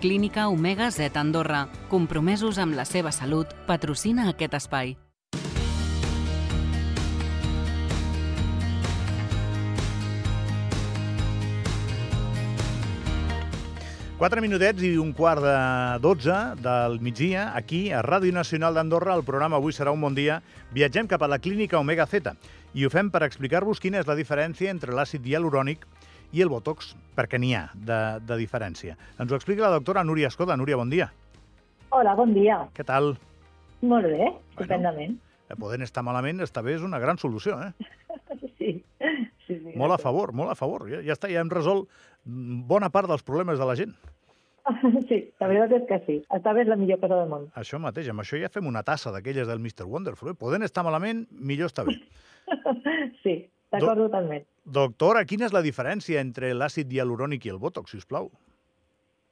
Clínica Omega Z Andorra, compromesos amb la seva salut, patrocina aquest espai. Quatre minutets i un quart de dotze del migdia, aquí, a Ràdio Nacional d'Andorra, el programa Avui serà un bon dia, viatgem cap a la clínica Omega Z i ho fem per explicar-vos quina és la diferència entre l'àcid hialurònic i el Botox, perquè n'hi ha de, de diferència. Ens ho explica la doctora Núria Escoda. Núria, bon dia. Hola, bon dia. Què tal? Molt bé, estupendament. Bueno, podent estar malament, esta bé és una gran solució, eh? Sí, sí, sí. Molt a favor, molt a favor. Ja, ja està, ja hem resolt bona part dels problemes de la gent. Sí, la veritat és que sí. Està bé és la millor cosa del món. Això mateix, amb això ja fem una tassa d'aquelles del Mr. Wonderful. Eh? Podent estar malament, millor està bé. Sí, d'acord Do- totalment. Doctora, quina és la diferència entre l'àcid hialurònic i el Botox, si us plau?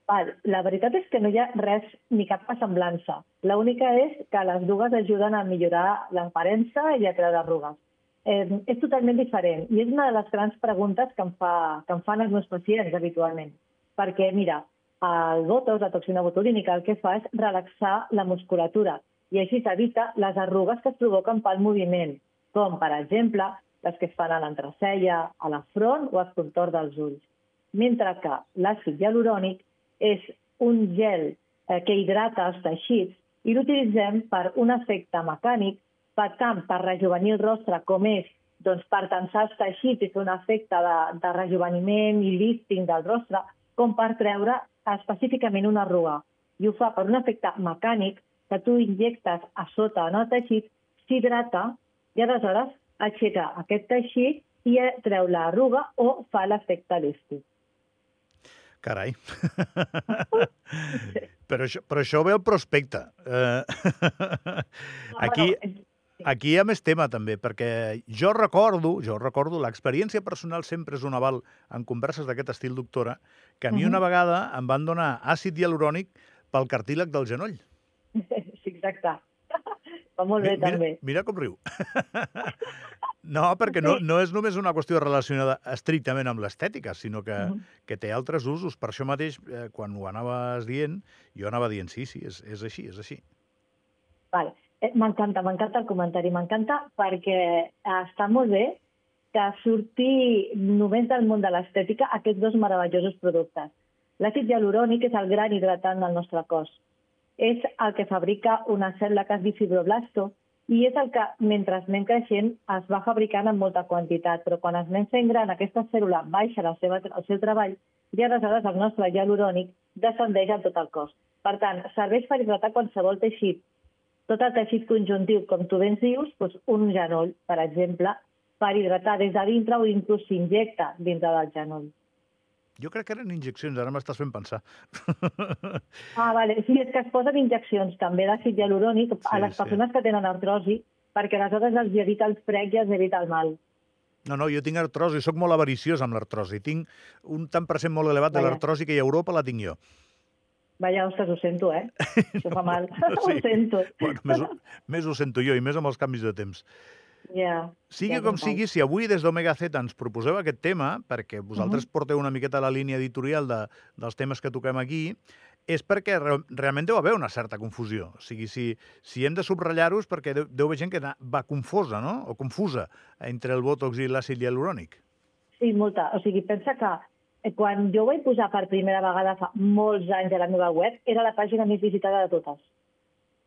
Val, la veritat és que no hi ha res ni cap semblança. L'única és que les dues ajuden a millorar l'aparença i a treure arrugues. Eh, és totalment diferent i és una de les grans preguntes que em, fa, que em fan els meus pacients habitualment. Perquè, mira, el botox, la toxina botulínica, el que fa és relaxar la musculatura i així s'evita les arrugues que es provoquen pel moviment, com, per exemple, les que es fan a l'entreceia, a la front o al contorn dels ulls. Mentre que l'àcid hialurònic és un gel eh, que hidrata els teixits i l'utilitzem per un efecte mecànic, per tant, per rejuvenir el rostre, com és doncs, per tensar els teixits i fer un efecte de, de rejuveniment i lifting del rostre, com per treure específicament una arruga. I ho fa per un efecte mecànic que tu injectes a sota en el teixit, s'hidrata i aleshores aixeca aquest teixit i treu l'arruga o fa l'efecte lifting. Carai. però, això, però això ve al prospecte. Eh, aquí, aquí hi ha més tema, també, perquè jo recordo, jo recordo, l'experiència personal sempre és un aval en converses d'aquest estil, doctora, que a mi una vegada em van donar àcid hialurònic pel cartílag del genoll. Sí, exacte. Va molt bé, mira, també. Mira com riu. No, perquè no, no és només una qüestió relacionada estrictament amb l'estètica, sinó que, Mhm. que té altres usos. Per això mateix, eh, quan ho anaves dient, jo anava dient, sí, sí, és, és així, és així. Vale. Eh, M'encanta, m'encanta el comentari, m'encanta perquè eh, està molt bé que surti només del món de l'estètica aquests dos meravellosos productes. L'àcid hialurònic és el gran hidratant del nostre cos. És el que fabrica una cèl·lula que es diu fibroblasto i és el que, mentre anem creixent, es va fabricant en molta quantitat, però quan es anem fent gran, aquesta cèl·lula baixa la seva, el seu treball i aleshores el nostre hialurònic descendeix a tot el cos. Per tant, serveix per hidratar qualsevol teixit, tot el teixit conjuntiu, com tu ben dius, doncs un genoll, per exemple, per hidratar des de dintre o inclús s'injecta dintre del genoll. Jo crec que eren injeccions, ara m'estàs fent pensar. Ah, vale. Sí, és que es posen injeccions també d'àcid hialurònic Sí, a les sí. persones que tenen artrosi, perquè aleshores els evita el frec i els evita el mal. No, no, jo tinc artrosi, sóc molt avariciós amb l'artrosi. Tinc un tant per cent molt elevat de Vaja. l'artrosi que hi a Europa la tinc jo. Vaja, ostres, ho sento, eh? Això fa mal. Sí. ho sento. Bueno, més, ho- més ho sento jo, i més amb els canvis de temps. Ja. Sigui Ja, com sigui, si avui des d'Omega Z ens proposeu aquest tema, perquè vosaltres porteu una miqueta la línia editorial de, dels temes que toquem aquí, és perquè re, realment deu haver una certa confusió. O sigui, si, si hem de subratllar-ho és perquè deu, deu haver gent que va confosa, no?, o confusa entre el Botox i l'àcid hialurònic. Sí, molta. O sigui, pensa que eh, quan jo ho vaig posar per primera vegada fa molts anys a la meva web, era la pàgina més visitada de totes,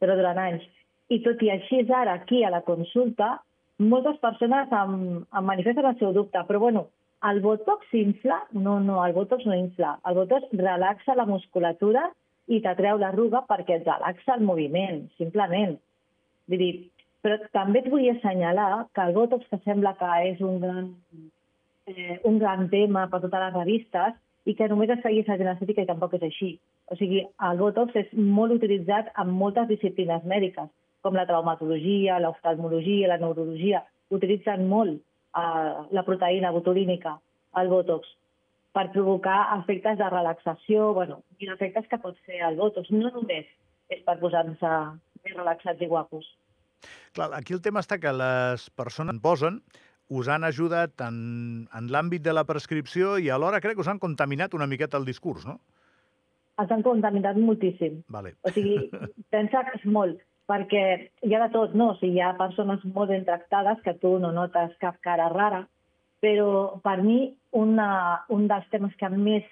però durant anys. I tot i així, ara, aquí a la consulta, moltes persones em, em manifesten el seu dubte, però bueno, el botox s'infla? No, no, el botox no infla. El botox relaxa la musculatura i t'atreu l'arruga perquè et relaxa el moviment, simplement. Vull dir, però també et vull assenyalar que el botox que sembla que és un gran eh, un gran tema per totes les revistes i que només es segueix a genestètica i tampoc és així. O sigui, el Botox és molt utilitzat en moltes disciplines mèdiques, com la traumatologia, l'oftalmologia, la neurologia. Utilitzen molt eh, la proteïna botulínica, el Botox, per provocar efectes de relaxació, bueno, i efectes que pot fer el Botox. No només és per posar-se més relaxats i guapos. Clar, aquí el tema està que les persones en posen us han ajudat en, en l'àmbit de la prescripció i alhora crec que us han contaminat una miqueta el discurs, no? els han contaminat moltíssim. Vale. O sigui, pensa que és molt, perquè hi ha de tot, no? O sigui, hi ha persones molt ben tractades que tu no notes cap cara rara, però per mi una, un dels temes que més,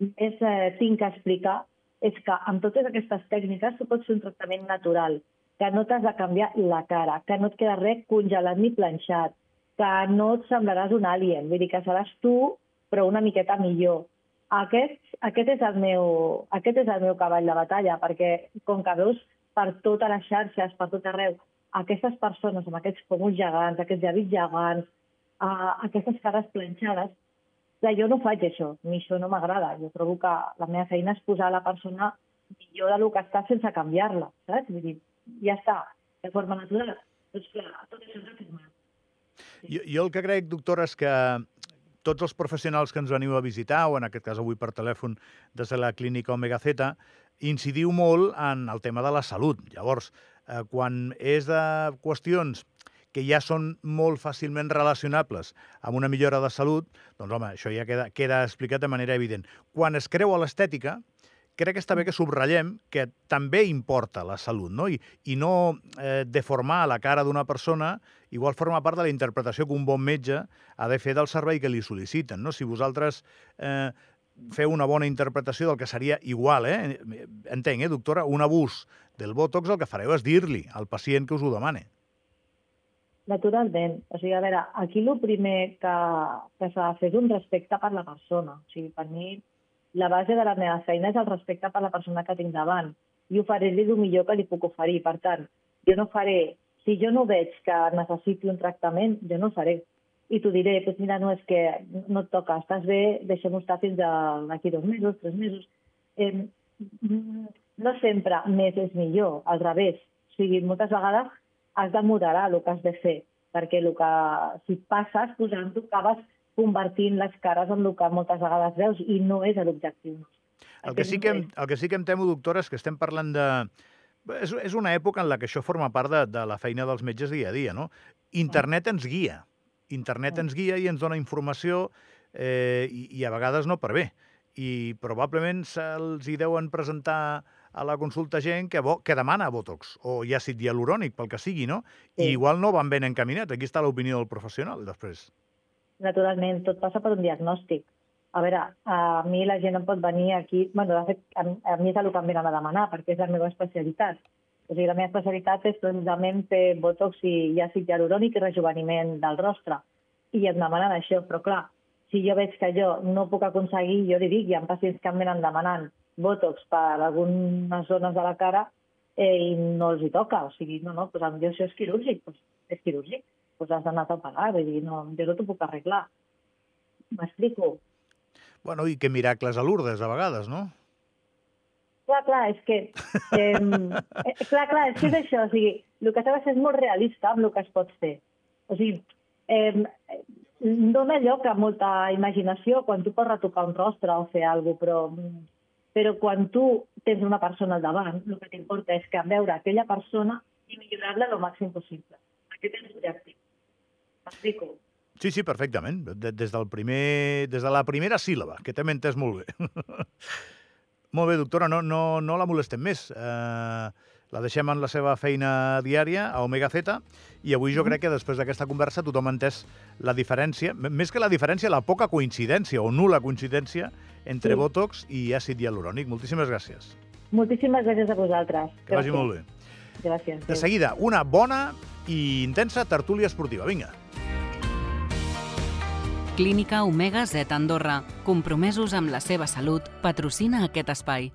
més eh, tinc que explicar és que amb totes aquestes tècniques tu pots fer un tractament natural, que no t'has de canviar la cara, que no et queda res congelat ni planxat, que no et semblaràs un alien, vull dir que seràs tu, però una miqueta millor aquest, aquest, és el meu, aquest és el meu cavall de batalla, perquè com que veus per totes les xarxes, per tot arreu, aquestes persones amb aquests pomos gegants, aquests llavis gegants, uh, aquestes cares planxades, ja, jo no faig això, ni això no m'agrada. Jo trobo que la meva feina és posar la persona millor del que està sense canviar-la, saps? Vull dir, ja està, de forma natural. Doncs clar, tot això és afirmat. Jo, jo el que crec, doctora, és que tots els professionals que ens veniu a visitar, o en aquest cas avui per telèfon des de la clínica Omega Z, incidiu molt en el tema de la salut. Llavors, eh, quan és de qüestions que ja són molt fàcilment relacionables amb una millora de salut, doncs home, això ja queda, queda explicat de manera evident. Quan es creu a l'estètica, crec que està bé que subratllem que també importa la salut, no? I, i no eh, deformar la cara d'una persona igual forma part de la interpretació que un bon metge ha de fer del servei que li sol·liciten, no? Si vosaltres eh, feu una bona interpretació del que seria igual, eh? Entenc, eh, doctora? Un abús del Botox el que fareu és dir-li al pacient que us ho demane. Naturalment. O sigui, a veure, aquí el primer que, que s'ha de fer és un respecte per la persona. O sigui, per mi la base de la meva feina és el respecte per la persona que tinc davant i oferir-li el millor que li puc oferir. Per tant, jo no faré, si jo no veig que necessiti un tractament, jo no faré. I t'ho diré, doncs mira, no és que no et toca, estàs bé, deixem-ho estar fins d'aquí dos mesos, tres mesos. Eh, no sempre més és millor, al revés. O sigui, moltes vegades has de moderar el que has de fer, perquè el que, si passes posant-ho, acabes convertint les cares en el que moltes vegades veus i no és l'objectiu. El que, sí que em, el que sí que em temo, doctora, és que estem parlant de... És, és una època en la que això forma part de, de la feina dels metges dia a dia, no? Internet ens guia. Internet ens guia i ens dona informació eh, i, i a vegades no per bé. I probablement se'ls hi deuen presentar a la consulta gent que, bo, que demana Botox o àcid hialurònic, pel que sigui, no? Sí. I igual no van ben encaminats. Aquí està l'opinió del professional, després naturalment, tot passa per un diagnòstic. A veure, a mi la gent em pot venir aquí... bueno, de fet, a, a mi és el que em venen a demanar, perquè és la meva especialitat. O sigui, la meva especialitat és precisament fer botox i, àcid hialurònic i rejuveniment del rostre. I em demanen això, però clar, si jo veig que jo no puc aconseguir, jo li dic, hi ha pacients que em venen demanant botox per algunes zones de la cara eh, i no els hi toca. O sigui, no, no, doncs potser això és quirúrgic, doncs és quirúrgic pues has d'anar a pagar, vull dir, no, jo no t'ho puc arreglar. M'explico? Bueno, i que miracles a Lourdes, a vegades, no? Clar, clar, és que... Eh, clar, clar, és que és això, o sigui, el que fer és molt realista amb el que es pot fer. O sigui, eh, dona lloc a molta imaginació quan tu pots retocar un rostre o fer alguna cosa, però, però quan tu tens una persona al davant, el que t'importa és que veure aquella persona i millorar-la el màxim possible. Aquest és l'objectiu. M'explico? Sí, sí, perfectament. Des, del primer, des de la primera síl·laba, que també entès molt bé. molt bé, doctora, no, no, no la molestem més. Eh, la deixem en la seva feina diària a Omega Z i avui jo crec que després d'aquesta conversa tothom ha entès la diferència, més que la diferència, la poca coincidència o nula coincidència entre sí. Botox i àcid hialurònic. Moltíssimes gràcies. Moltíssimes gràcies a vosaltres. Que gràcies. vagi molt bé. Gràcies. De seguida, una bona i intensa tertúlia esportiva. Vinga. Clínica Omega Z Andorra, compromesos amb la seva salut, patrocina aquest espai.